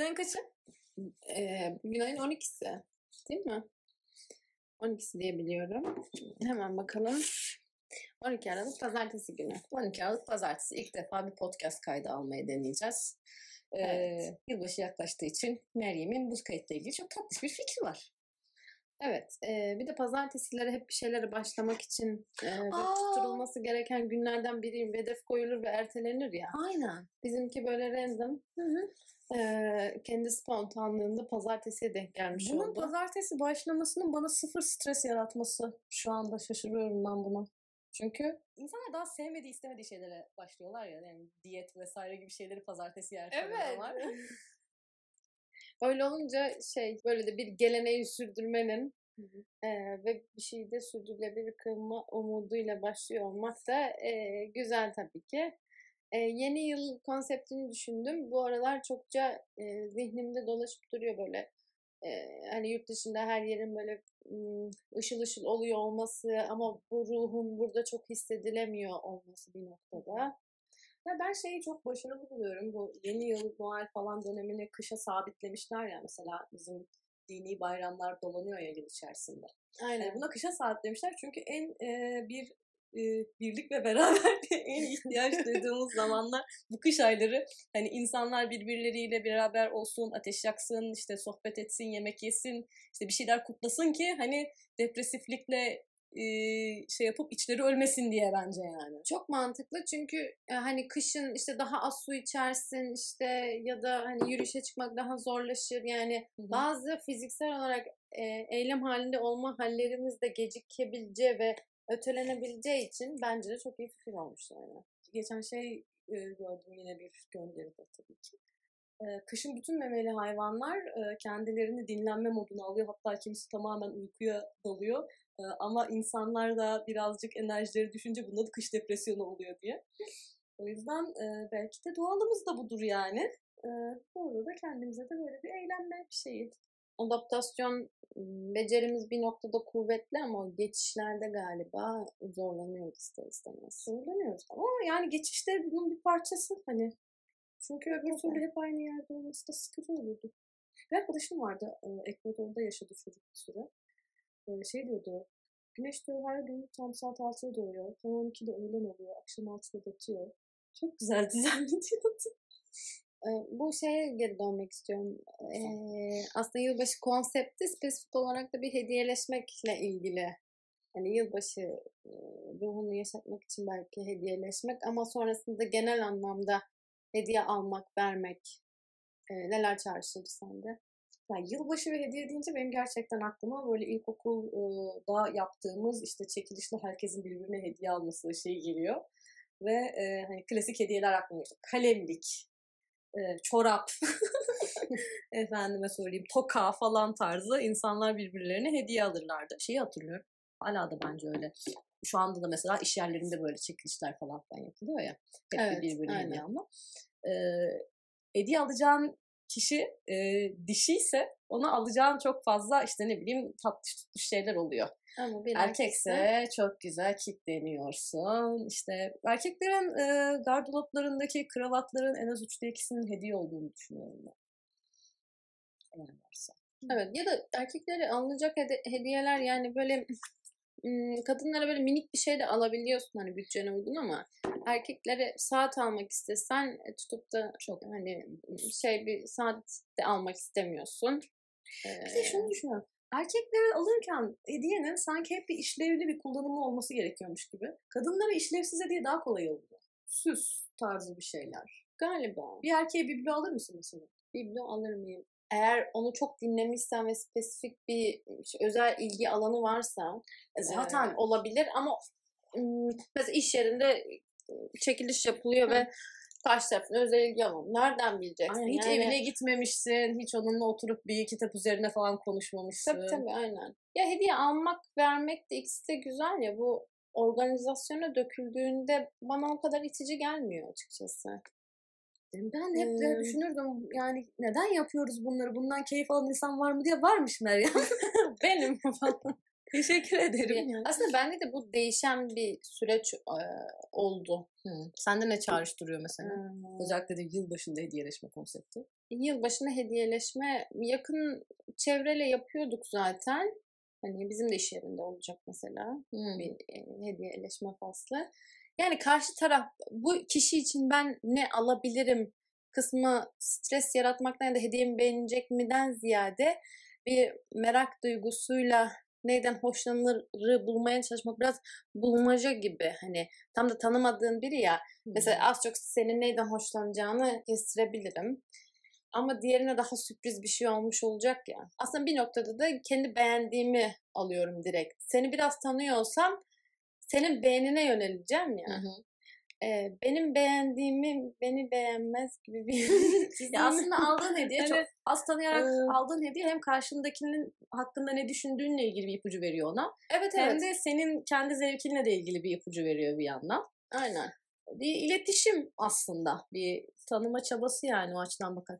Bugün kaçı? Ee, bugün ayın 12'si. Değil mi? 12'si diye biliyorum. Hemen bakalım. 12 Aralık Pazartesi günü. 12 Aralık Pazartesi. ilk defa bir podcast kaydı almayı deneyeceğiz. Ee, Evet. Yılbaşı yaklaştığı için Meryem'in bu kayıtla ilgili çok tatlış bir fikri var. Evet. e, bir de pazartesileri hep bir şeylere başlamak için e, Aa! tutturulması gereken günlerden biri hedef koyulur ve ertelenir ya. Aynen. Bizimki böyle random. e, kendi spontanlığında pazartesiye denk gelmiş Bunun oldu. pazartesi başlamasının bana sıfır stres yaratması şu anda şaşırıyorum ben buna. Çünkü insanlar daha sevmediği, istemediği şeylere başlıyorlar ya. Yani diyet vesaire gibi şeyleri pazartesi erteliyorlar. Öyle olunca şey böyle de bir geleneği sürdürmenin e, ve bir şeyde sürdürülebilir kılma umuduyla başlıyor olmak da e, güzel tabii ki. E, yeni yıl konseptini düşündüm. Bu aralar çokça e, zihnimde dolaşıp duruyor böyle. E, hani yurt dışında her yerin böyle ışıl ışıl oluyor olması ama bu ruhun burada çok hissedilemiyor olması bir noktada. Ya ben şeyi çok başarılı buluyorum. Bu yeni yıl, Noel falan dönemini kışa sabitlemişler ya mesela bizim dini bayramlar dolanıyor ya yıl içerisinde. Aynen. Yani buna kışa sabitlemişler çünkü en e, bir e, birlik ve beraberliğe en ihtiyaç duyduğumuz zamanlar bu kış ayları. Hani insanlar birbirleriyle beraber olsun, ateş yaksın, işte sohbet etsin, yemek yesin, işte bir şeyler kutlasın ki hani depresiflikle e, şey yapıp içleri ölmesin diye bence yani. Çok mantıklı çünkü e, hani kışın işte daha az su içersin işte ya da hani yürüyüşe çıkmak daha zorlaşır yani bazı fiziksel olarak e, eylem halinde olma hallerimiz de gecikebileceği ve ötelenebileceği için bence de çok iyi fikir olmuş yani. geçen şey e, gördüm yine bir gönderide tabii ki. Kışın bütün memeli hayvanlar kendilerini dinlenme moduna alıyor. Hatta kimisi tamamen uykuya dalıyor. E, ama insanlar da birazcık enerjileri düşünce bunda da kış depresyonu oluyor diye. O yüzden e, belki de doğalımız da budur yani. E, orada da kendimize de böyle bir eğlenme bir şeyi. Adaptasyon becerimiz bir noktada kuvvetli ama geçişlerde galiba zorlanıyoruz ister istemez. Zorlanıyoruz ama yani geçişte bunun bir parçası hani. Çünkü öbür türlü hep aynı yerde olması da sıkıcı olurdu. Bir arkadaşım vardı, e, Ekvador'da yaşadı çocuk bir süre. Şey diyordu, güneş diyor her gün tam saat 6'da doğuyor, tam 12'de öğlen oluyor, akşam 6'da batıyor. Çok güzel düzenli diyordu. Ee, bu şeye geri dönmek istiyorum. Ee, aslında yılbaşı konsepti spesifik olarak da bir hediyeleşmekle ilgili. Hani yılbaşı ruhunu yaşatmak için belki hediyeleşmek ama sonrasında genel anlamda hediye almak, vermek e, neler çağrıştırdı sende? Yani yılbaşı ve hediye deyince benim gerçekten aklıma böyle ilkokulda yaptığımız işte çekilişle herkesin birbirine hediye alması şeyi geliyor. Ve e, hani klasik hediyeler aklıma geliyor. Kalemlik, e, çorap, efendime söyleyeyim toka falan tarzı insanlar birbirlerine hediye alırlardı. Şeyi hatırlıyorum. Hala da bence öyle. Şu anda da mesela iş yerlerinde böyle çekilişler falan filan yapılıyor ya. Hep Evet, birbirine hediye alma. E, hediye alacağın kişi e, dişi ise ona alacağın çok fazla işte ne bileyim tatlış tutmuş şeyler oluyor. Ama bir Erkekse çok güzel kilitleniyorsun. İşte erkeklerin e, gardıroplarındaki kravatların en az üçte ikisinin hediye olduğunu düşünüyorum ben. Eğer varsa. Evet ya da erkeklere alınacak hedi- hediyeler yani böyle kadınlara böyle minik bir şey de alabiliyorsun hani bütçene uygun ama erkeklere saat almak istesen e, tutup da çok hani şey bir saat de almak istemiyorsun. Bir de Ee, şunu düşünüyorum. Erkeklere alırken hediyenin sanki hep bir işlevli bir kullanımı olması gerekiyormuş gibi. Kadınlara işlevsiz hediye daha kolay alınıyor. Süs tarzı bir şeyler. galiba Bir erkeğe biblo alır mısın mesela? biblo alır mıyım? Eğer onu çok dinlemişsen ve spesifik bir işte özel ilgi alanı varsa E zaten zaten olabilir ama mesela iş yerinde çekiliş yapılıyor ve karşı tarafın özel ilgi alanı. Nereden bileceksin? Aynen, hiç Yani- evine gitmemişsin, hiç onunla oturup bir kitap üzerine falan konuşmamışsın. Tabii tabii aynen. Ya hediye almak, vermek de ikisi de güzel ya bu organizasyona döküldüğünde bana o kadar itici gelmiyor açıkçası. Ben hep de Hmm. düşünürdüm yani neden yapıyoruz bunları? Bundan keyif alan insan var mı diye varmış Meryem. Benim falan. Teşekkür ederim. Ya. Aslında bende de bu değişen bir süreç e, oldu. Hı. Sende ne çağrıştırıyor mesela? Hmm. Özellikle de yılbaşında hediyeleşme konsepti. Yılbaşında hediyeleşme yakın çevreyle yapıyorduk zaten. Hani bizim de iş yerinde olacak mesela Hı. bir e, hediyeleşme faslı. Yani karşı taraf bu kişi için ben ne alabilirim kısmı stres yaratmaktan ya da hediyemi beğenecek miden ziyade bir merak duygusuyla neyden hoşlanırı bulmaya çalışmak biraz bulmaca gibi hani tam da tanımadığın biri ya mesela az çok senin neyden hoşlanacağını kestirebilirim. Ama diğerine daha sürpriz bir şey olmuş olacak ya. Aslında bir noktada da kendi beğendiğimi alıyorum direkt. Seni biraz tanıyorsam senin beğenine yöneleceğim ya. Hı hı. Ee, benim beğendiğimi beni beğenmez gibi bir Ya aslında aldığın hediye çok az tanıyarak aldığın hediye hem karşındakinin hakkında ne düşündüğünle ilgili bir ipucu veriyor ona. Evet Hem evet. de senin kendi zevkinle de ilgili bir ipucu veriyor bir yandan. Aynen. Bir iletişim aslında. Bir tanıma çabası yani o açıdan bakar.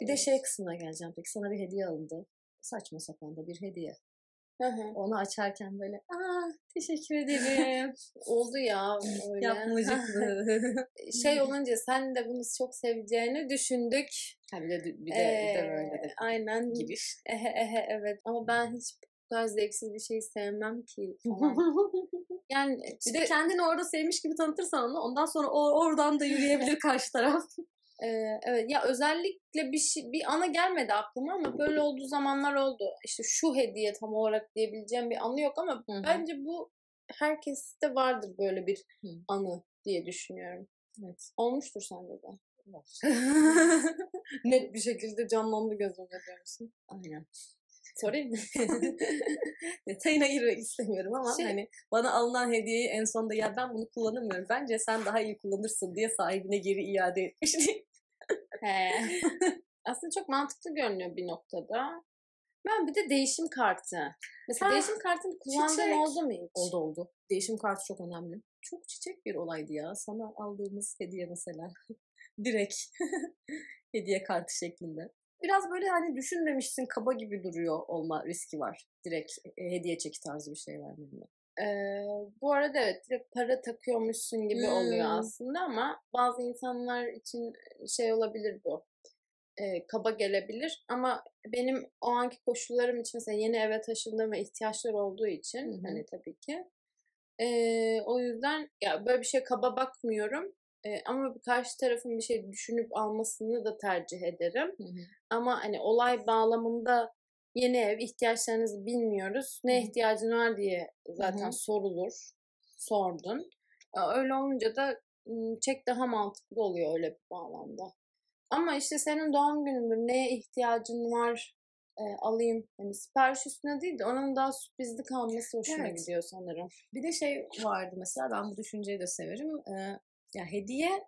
Bir de şey kısmına geleceğim peki. Sana bir hediye alındı. Saçma sapan da bir hediye. Hı hı. Onu açarken böyle aa teşekkür ederim. Oldu ya öyle. Yapmacıklı. şey olunca sen de bunu çok seveceğini düşündük. bir de, bir de, bir de böyle de Ee, Aynen. giriş. Ehe ehe evet. Ama ben hiç bu kadar zevksiz bir şeyi sevmem ki falan. Yani Bir de kendini orada sevmiş gibi tanıtırsan onu ondan sonra o oradan da yürüyebilir karşı taraf. E, evet ya özellikle bir şey bir ana gelmedi aklıma ama böyle olduğu zamanlar oldu. İşte şu hediye tam olarak diyebileceğim bir anı yok ama Hı hı. bence bu herkeste vardır böyle bir Hı. anı diye düşünüyorum. Evet. Olmuştur sende de. Net bir şekilde canlandı gözümde diyorsun. Aynen. Sorayım mı? Detayına girmek istemiyorum ama Şey- hani bana alınan hediyeyi en sonunda ya ben bunu kullanamıyorum. Bence sen daha iyi kullanırsın diye sahibine geri iade etmiştim. He. Aslında çok mantıklı görünüyor bir noktada. Ben bir de değişim kartı. Mesela Ha, değişim kartını kullandığın çiçek. oldu mu hiç? oldu oldu. Değişim kartı çok önemli. Çok çiçek bir olaydı ya. Sana aldığımız hediye mesela. Direkt hediye kartı şeklinde. Biraz böyle hani düşünmemişsin kaba gibi duruyor olma riski var. Direkt e, hediye çeki tarzı bir şey vermemle. Ee, bu arada evet direkt para takıyormuşsun gibi oluyor Hmm. aslında ama bazı insanlar için şey olabilir bu. Ee, kaba gelebilir ama benim o anki koşullarım için mesela yeni eve taşındığım ve ihtiyaçlar olduğu için Hı hı. hani tabii ki ee, o yüzden ya böyle bir şey kaba bakmıyorum Ee, ama karşı tarafın bir şey düşünüp almasını da tercih ederim. Ama hani olay bağlamında yeni ev ihtiyaçlarınızı bilmiyoruz. Ne Hı ihtiyacın var diye zaten Hı sorulur. Sordun. Öyle olunca da çek daha mantıklı oluyor öyle bir bağlamda. Ama işte senin doğum günündür. Neye ihtiyacın var? e, alayım. Hani sipariş üstüne değil de onun daha sürprizli kalması hoşuma Evet. gidiyor sanırım. Bir de şey vardı mesela ben bu düşünceyi de severim. Ee, ya hediye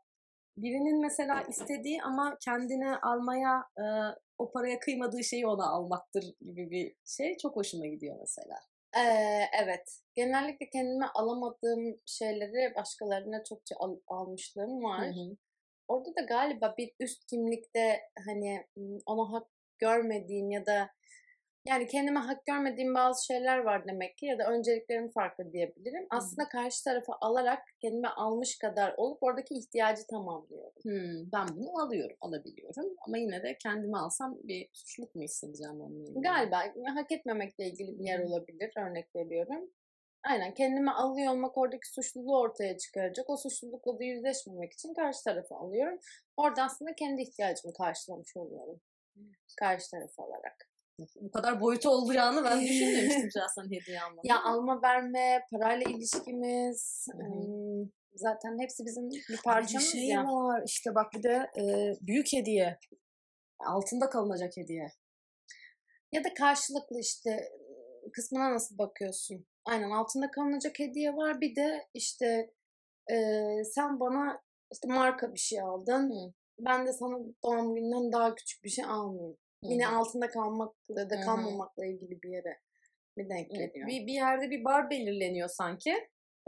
birinin mesela istediği ama kendine almaya e, o paraya kıymadığı şeyi ona almaktır gibi bir şey çok hoşuma gidiyor mesela. Ee, evet. Genellikle kendime alamadığım şeyleri başkalarına çokça al- almışlığım var. Hı hı. Orada da galiba bir üst kimlikte hani ona hak görmediğim ya da yani kendime hak görmediğim bazı şeyler var demek ki ya da önceliklerim farklı diyebilirim. Aslında karşı tarafa alarak kendime almış kadar olup oradaki ihtiyacı tamamlıyorum. Hmm, ben bunu alıyorum, alabiliyorum. Ama yine de kendime alsam bir suçluluk mu hissedeceğim onunla? Galiba hak etmemekle ilgili bir yer olabilir. Örnek veriyorum. Aynen kendime alıyor olmak oradaki suçluluğu ortaya çıkaracak. O suçlulukla da yüzleşmemek için karşı tarafa alıyorum. Orada aslında kendi ihtiyacımı karşılamış oluyorum. Karşı tarafı alarak. Bu kadar boyutu olacağını ben düşünmemiştim şahsen hediye almanın. Ya alma verme, parayla ilişkimiz, ım, zaten hepsi bizim bir Bir parçamız şey ya. var işte bak bir de e, büyük hediye. Altında kalınacak hediye. Ya da karşılıklı işte ıı, kısmına nasıl bakıyorsun? Aynen altında kalınacak hediye var. Bir de işte e, sen bana işte marka bir şey aldın. Hı. Ben de sana doğum gününden daha küçük bir şey almayayım. Yine altında kalmakla da kalmamakla ilgili bir yere bir denk geliyor. bir, bir yerde bir bar belirleniyor sanki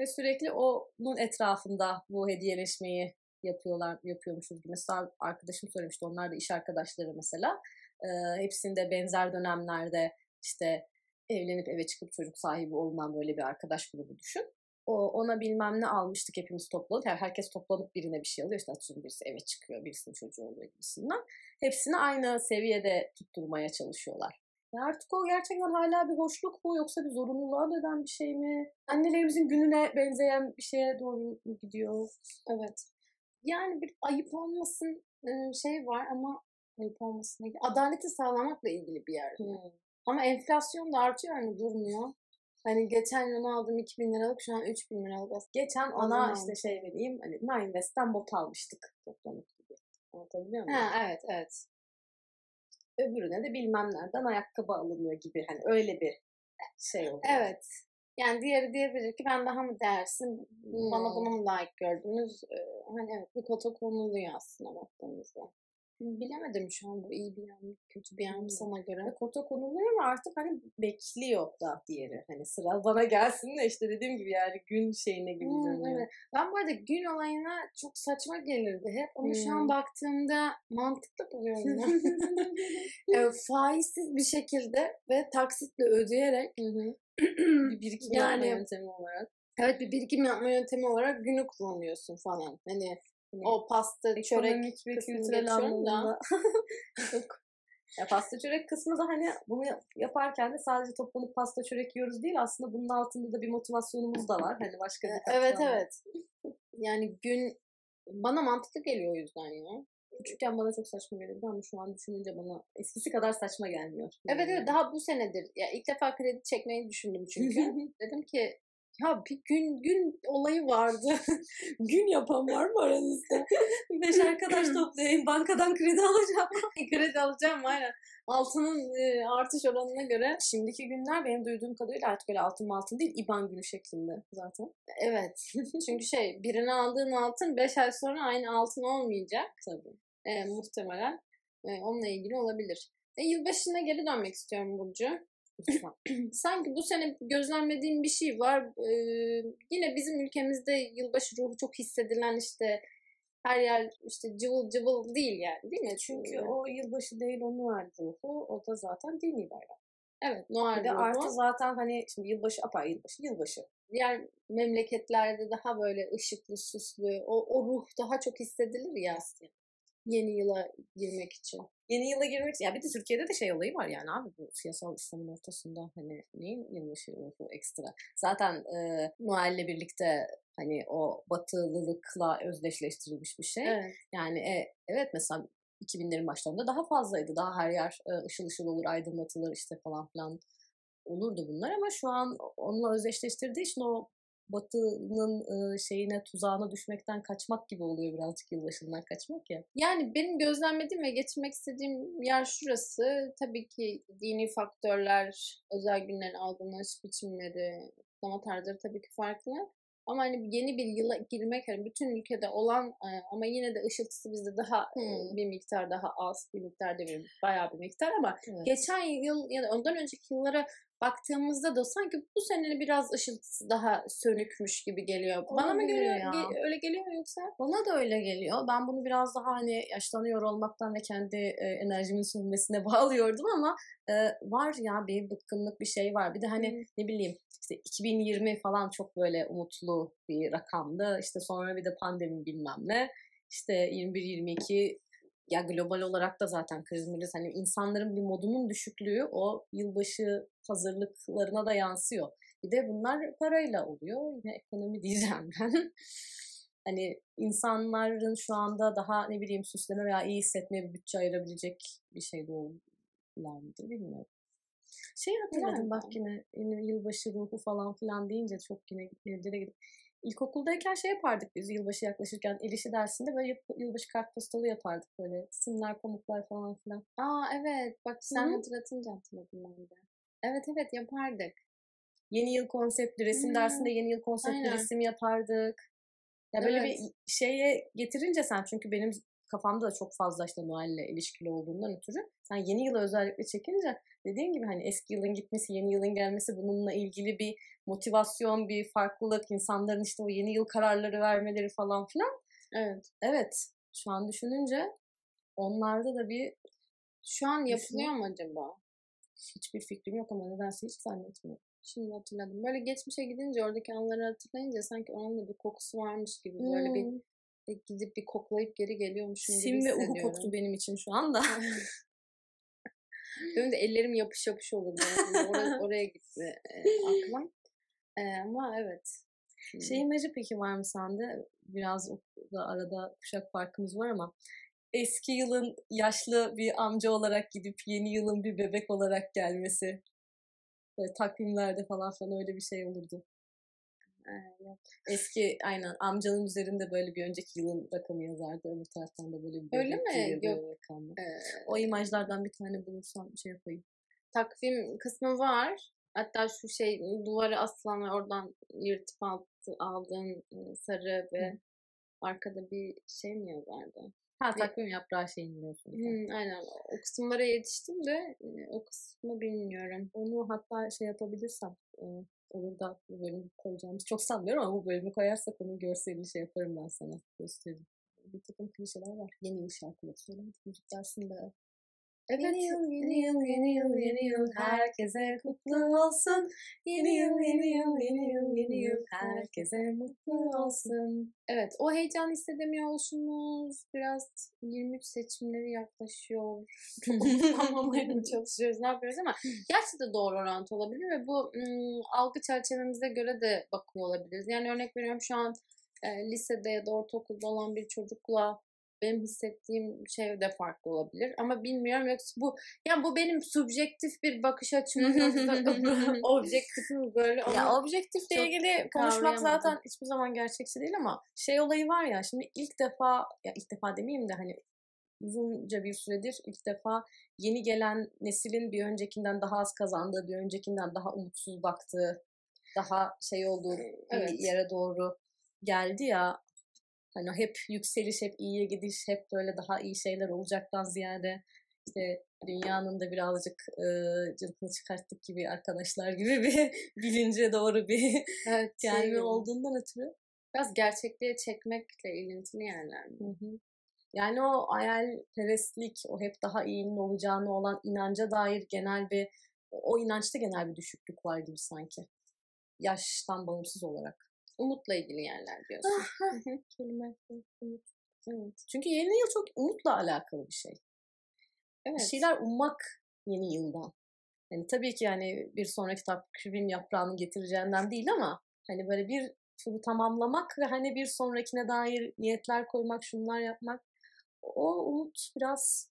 ve sürekli onun etrafında bu hediyeleşmeyi yapıyorlar yapıyormuşuz gibi. Mesela arkadaşım söylemişti onlar da iş arkadaşları mesela. Ee, hepsinde benzer dönemlerde işte evlenip eve çıkıp çocuk sahibi olunan böyle bir arkadaş grubu düşün. Ona bilmem ne almıştık hepimiz toplanıp. Yani herkes toplanıp birine bir şey alıyor. İşte atıyorum birisi eve çıkıyor, birisinin çocuğu oluyor gibisinden. Hepsini aynı seviyede tutturmaya çalışıyorlar. Ya artık o gerçekten hala bir hoşluk mu yoksa bir zorunluluğa dönen bir şey mi? Annelerimizin gününe benzeyen bir şeye doğru mu gidiyor? Evet. Yani bir ayıp olmasın e, şey var ama ayıp olmasın. Adaleti sağlamakla ilgili bir yer. Hmm. Ama enflasyon da artıyor hani durmuyor. Hani geçen yıl aldım 2000 liralık şu an 3000 liralık. Geçen O zaman ona işte şey vereyim. Hani Nine West'ten bot almıştık toplanıp gibi. Anlatabiliyor muyum? Ha evet evet. Öbürüne de bilmem nereden ayakkabı alınıyor gibi. Hani öyle bir şey oluyor. Evet. Yani diğeri diyebilir ki ben daha mı değersin? Bana Hmm. bunu mu layık gördünüz? Ee, hani evet bir kota konuluyor aslında baktığımızda. Bilemedim şu an bu iyi bir yan mı kötü bir yan Hmm. mı sana göre. Ve kota konuluyor ama artık hani bekliyor da diğeri. Hani sıra bana gelsin de işte dediğim gibi yani gün şeyine gibi Hmm, dönüyor. evet. Ben bu arada gün olayına çok saçma gelirdi hep. Ama şu an Hmm. baktığımda mantıklı buluyorum e, faizsiz bir şekilde ve taksitle ödeyerek bir birikim Yani- yapma yöntemi olarak. evet bir birikim yapma yöntemi olarak günü kullanıyorsun falan. Hani o pasta, çörek ve kültürel anlamda. Yok. Ya pasta çörek kısmı da hani bunu yaparken de sadece toplanıp pasta çörek yiyoruz değil aslında bunun altında da bir motivasyonumuz da var. Hani başka bir Evet katman var. evet. Yani gün bana mantıklı geliyor o yüzden ya. Küçükken bana çok saçma gelirdi ama şu an düşününce bana eskisi kadar saçma gelmiyor. Evet evet daha bu senedir. Ya ilk defa kredi çekmeyi düşündüm çünkü. Dedim ki ya bir gün gün olayı vardı. gün yapan var mı aranızda? Beş arkadaş toplayayım bankadan kredi alacağım. kredi alacağım aynen. Altının e, artış oranına göre. Şimdiki günler benim duyduğum kadarıyla artık öyle altın altın değil IBAN günü şeklinde zaten. Evet. Çünkü şey birini aldığın altın 5 ay sonra aynı altın olmayacak. Tabii. E, muhtemelen. E, onunla ilgili olabilir. E, yılbaşına geri dönmek istiyorum Burcu. Lütfen. Sanki bu sene gözlemlediğim bir şey var. Ee, yine bizim ülkemizde yılbaşı ruhu çok hissedilen işte her yer işte cıvıl cıvıl değil yani değil mi? Çünkü o yılbaşı değil o Noel ruhu. O da zaten dini bayram. evet Noel de ruhu. artı zaten hani şimdi yılbaşı apar yılbaşı yılbaşı. diğer memleketlerde daha böyle ışıklı süslü o, o ruh daha çok hissedilir ya yeni yıla girmek için. Yeni yıla girmek ya bir de Türkiye'de de şey olayı var yani abi bu siyasal İslam'ın ortasında hani neyin yılbaşı ruhu ekstra. Zaten e, Noel'le birlikte hani o batılılıkla özdeşleştirilmiş bir şey. Evet. Yani e, evet mesela 2000'lerin başlarında daha fazlaydı. Daha her yer e, ışıl ışıl olur, aydınlatılır işte falan filan olurdu bunlar ama şu an onunla özdeşleştirdiği için o batının e, şeyine tuzağına düşmekten kaçmak gibi oluyor birazcık yılbaşından kaçmak ya. Yani benim gözlemlediğim ve getirmek istediğim yer şurası. Tabii ki dini faktörler, özel günlerin algılanış biçimleri, kutlama tarzları tabii ki farklı. Ama hani yeni bir yıla girmek hani bütün ülkede olan e, ama yine de ışıltısı bizde daha e, Hmm. bir miktar daha az, bir miktar demeyeyim bayağı bir miktar ama Evet. geçen yıl ya da ondan önceki yıllara baktığımızda da sanki bu sene biraz ışıltısı daha sönükmüş gibi geliyor. Bana mı Olabilir geliyor? ya. ge- öyle geliyor yoksa? Bana da öyle geliyor. Ben bunu biraz daha hani yaşlanıyor olmaktan ve kendi e, enerjimin sönmesine bağlıyordum ama e, var ya bir bıkkınlık bir şey var. Bir de hani Hmm. ne bileyim işte 2020 falan çok böyle umutlu bir rakamdı. İşte sonra bir de pandemi bilmem ne. İşte 21-22 ya global olarak da zaten kriz miriz. Hani insanların bir modunun düşüklüğü o yılbaşı hazırlıklarına da yansıyor. Bir de bunlar parayla oluyor. Yine ekonomi diyeceğim ben. hani insanların şu anda daha ne bileyim süsleme veya iyi hissetmeye bir bütçe ayırabilecek bir şey doğrular mıdır bilmiyorum. Şey hatırladım Yani. bak yine, yine yılbaşı ruhu falan filan deyince çok yine evlere gidip İlkokuldayken şey yapardık biz yılbaşı yaklaşırken el işi dersinde böyle yıl- yılbaşı kartpostalı yapardık böyle simler pamuklar falan filan. Aa evet bak sen Hı hı. hatırlatınca hatırladım ben de. Evet evet yapardık. Yeni yıl konseptli resim Hmm. dersinde yeni yıl konseptli Aynen. resim yapardık. Ya böyle Evet. bir şeye getirince sen çünkü benim kafamda da çok fazla işte Noel'le ilişkili olduğundan ötürü sen yeni yıla özellikle çekince dediğin gibi hani eski yılın gitmesi, yeni yılın gelmesi bununla ilgili bir motivasyon, bir farklılık, insanların işte o yeni yıl kararları vermeleri falan filan. Evet. Evet, şu an düşününce onlarda da bir Şu an yapılıyor mu acaba? Hiçbir fikrim yok ama nedense hiç zannetmiyorum. Şimdi hatırladım. Böyle geçmişe gidince oradaki anıları hatırlayınca sanki onun da bir kokusu varmış gibi böyle bir Hmm. gidip bir koklayıp geri geliyormuşum gibi Sim ve uhu koktu benim için şu anda. Benim de ellerim yapış yapış olurdu. Yani oraya, oraya gitti e, aklım. E, ama evet. Şey imajı peki var mı sende? Biraz da arada kuşak farkımız var ama eski yılın yaşlı bir amca olarak gidip yeni yılın bir bebek olarak gelmesi. Böyle takvimlerde falan falan öyle bir şey olurdu. Eski aynen amcanın üzerinde böyle bir önceki yılın rakamı yazardı. Öbür taraftan da böyle bir Öyle mi? Yok. böyle rakamla. E, O imajlardan bir tane bulursam şey yapayım. takvim kısmı var. Hatta şu şey duvara asılan ve oradan yırtıp altı, aldığın e, sarı ve arkada bir şey mi yazardı? Ha takvim yaprağı şeyini diyorsun. Hmm, aynen. O kısımlara yetiştim de e, o kısmı bilmiyorum. Onu hatta şey yapabilirsem e, olur da bu bölümü koyacağımız çok sanmıyorum ama bu bölümü koyarsak onun görselini şey yaparım ben sana gösteririm. Bir takım klişeler var. Yeni yıl şarkıları söylemek müzik dersinde. Evet. Yeni yıl, yeni yıl, yeni yıl, yeni yıl herkese kutlu olsun. Yeni yıl, yeni yıl, yeni yıl, yeni yıl herkese mutlu olsun. Evet, o heyecan hissedemiyor oluşumuz biraz 23 seçimleri yaklaşıyor. Çok mı çalışıyoruz, ne yapıyoruz ama gerçekten doğru orantı olabilir ve bu ım, algı çerçevemize göre de bakıyor olabiliriz. Yani örnek veriyorum şu an e, lisede ya da ortaokulda olan bir çocukla benim hissettiğim şey de farklı olabilir. Ama bilmiyorum yoksa bu yani bu benim subjektif bir bakış açım yoksa objektif mi böyle Ya objektifle ilgili konuşmak zaten hiçbir zaman gerçekçi değil ama şey olayı var ya şimdi ilk defa ya ilk defa demeyeyim de hani uzunca bir süredir ilk defa yeni gelen neslin bir öncekinden daha az kazandığı, bir öncekinden daha umutsuz baktığı, daha şey olduğu bir Evet. yere doğru geldi ya. Hani hep yükseliş, hep iyiye gidiş, hep böyle daha iyi şeyler olacaktan ziyade işte dünyanın da birazcık e, cılkını çıkarttık gibi arkadaşlar gibi bir bilince doğru bir evet, şey gelme gibi. olduğundan ötürü. Biraz gerçekliğe çekmekle ilintili yerler. mi? Hı hı. Yani o hayalperestlik, o hep daha iyinin olacağına olan inanca dair genel bir, o inançta genel bir düşüklük var gibi sanki. Yaştan bağımsız olarak. Umutla ilgili yerler diyorsun. Kelime, umut. Evet. Çünkü yeni yıl çok umutla alakalı bir şey. evet. Bir şeyler ummak yeni yıldan. Yani tabii ki yani bir sonraki takvim yaprağını getireceğinden değil ama hani böyle bir turu tamamlamak ve hani bir sonrakine dair niyetler koymak, şunlar yapmak o umut biraz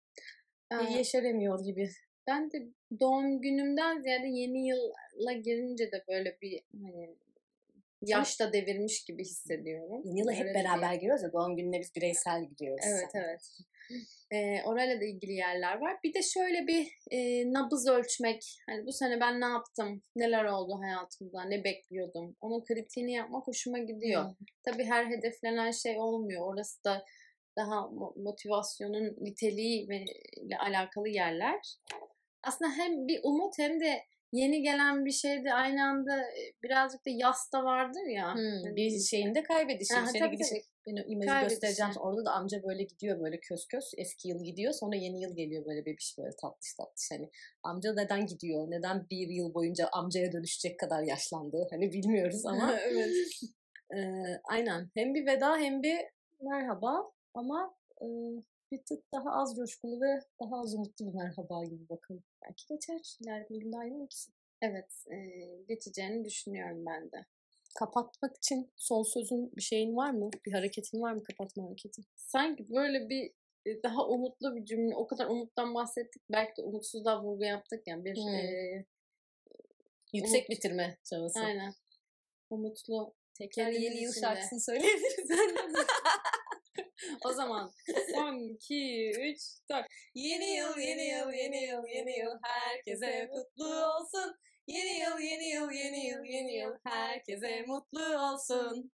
Aa, yeşeremiyor gibi. ben de doğum günümden ziyade yeni yıla girince de böyle bir hani yaşta devirmiş gibi hissediyorum. Yeni yıla hep Öyle beraber giriyoruz ya doğum gününe biz bireysel gidiyoruz. Evet evet. Ee, orayla da ilgili yerler var. Bir de şöyle bir e, nabız ölçmek. Hani bu sene ben ne yaptım? Neler oldu hayatımda? Ne bekliyordum? Onun kritiğini yapmak hoşuma gidiyor. Hı. Tabii her hedeflenen şey olmuyor. Orası da daha mo- motivasyonun niteliği ile alakalı yerler. Aslında hem bir umut hem de yeni gelen bir şeyde aynı anda e, birazcık da yas da vardır ya. Hmm, Hani- bir şeyinde kaybedişim, Aha, seni gidişim. tabii. Ben o imajı Kaybedişim. göstereceğim. Orada da amca böyle gidiyor böyle kös kös. Eski yıl gidiyor sonra yeni yıl geliyor böyle bebiş böyle tatlış tatlış. Hani amca neden gidiyor? Neden bir yıl boyunca amcaya dönüşecek kadar yaşlandı? Hani bilmiyoruz ama. evet. Ee, aynen. Hem bir veda hem bir merhaba ama e, bir tık daha az coşkulu ve daha az umutlu bir merhaba gibi bakalım. Belki geçer. İleride bir ikisi. Evet, e, geçeceğini düşünüyorum ben de. Kapatmak için son sözün bir şeyin var mı? Bir hareketin var mı kapatma hareketi? Sanki böyle bir e, daha umutlu bir cümle, o kadar umuttan bahsettik, belki de umutsuzluğa vurgu yaptık ya bir Hmm. e, Yüksek Umut. bitirme çabası. aynen umutlu Tekrar yeni yıl şarkısını söyleyebiliriz. O zaman son 2 3 4 Yeni yıl, yeni yıl, yeni yıl, yeni yıl herkese kutlu olsun. Yeni yıl, yeni yıl, yeni yıl, yeni yıl herkese mutlu olsun.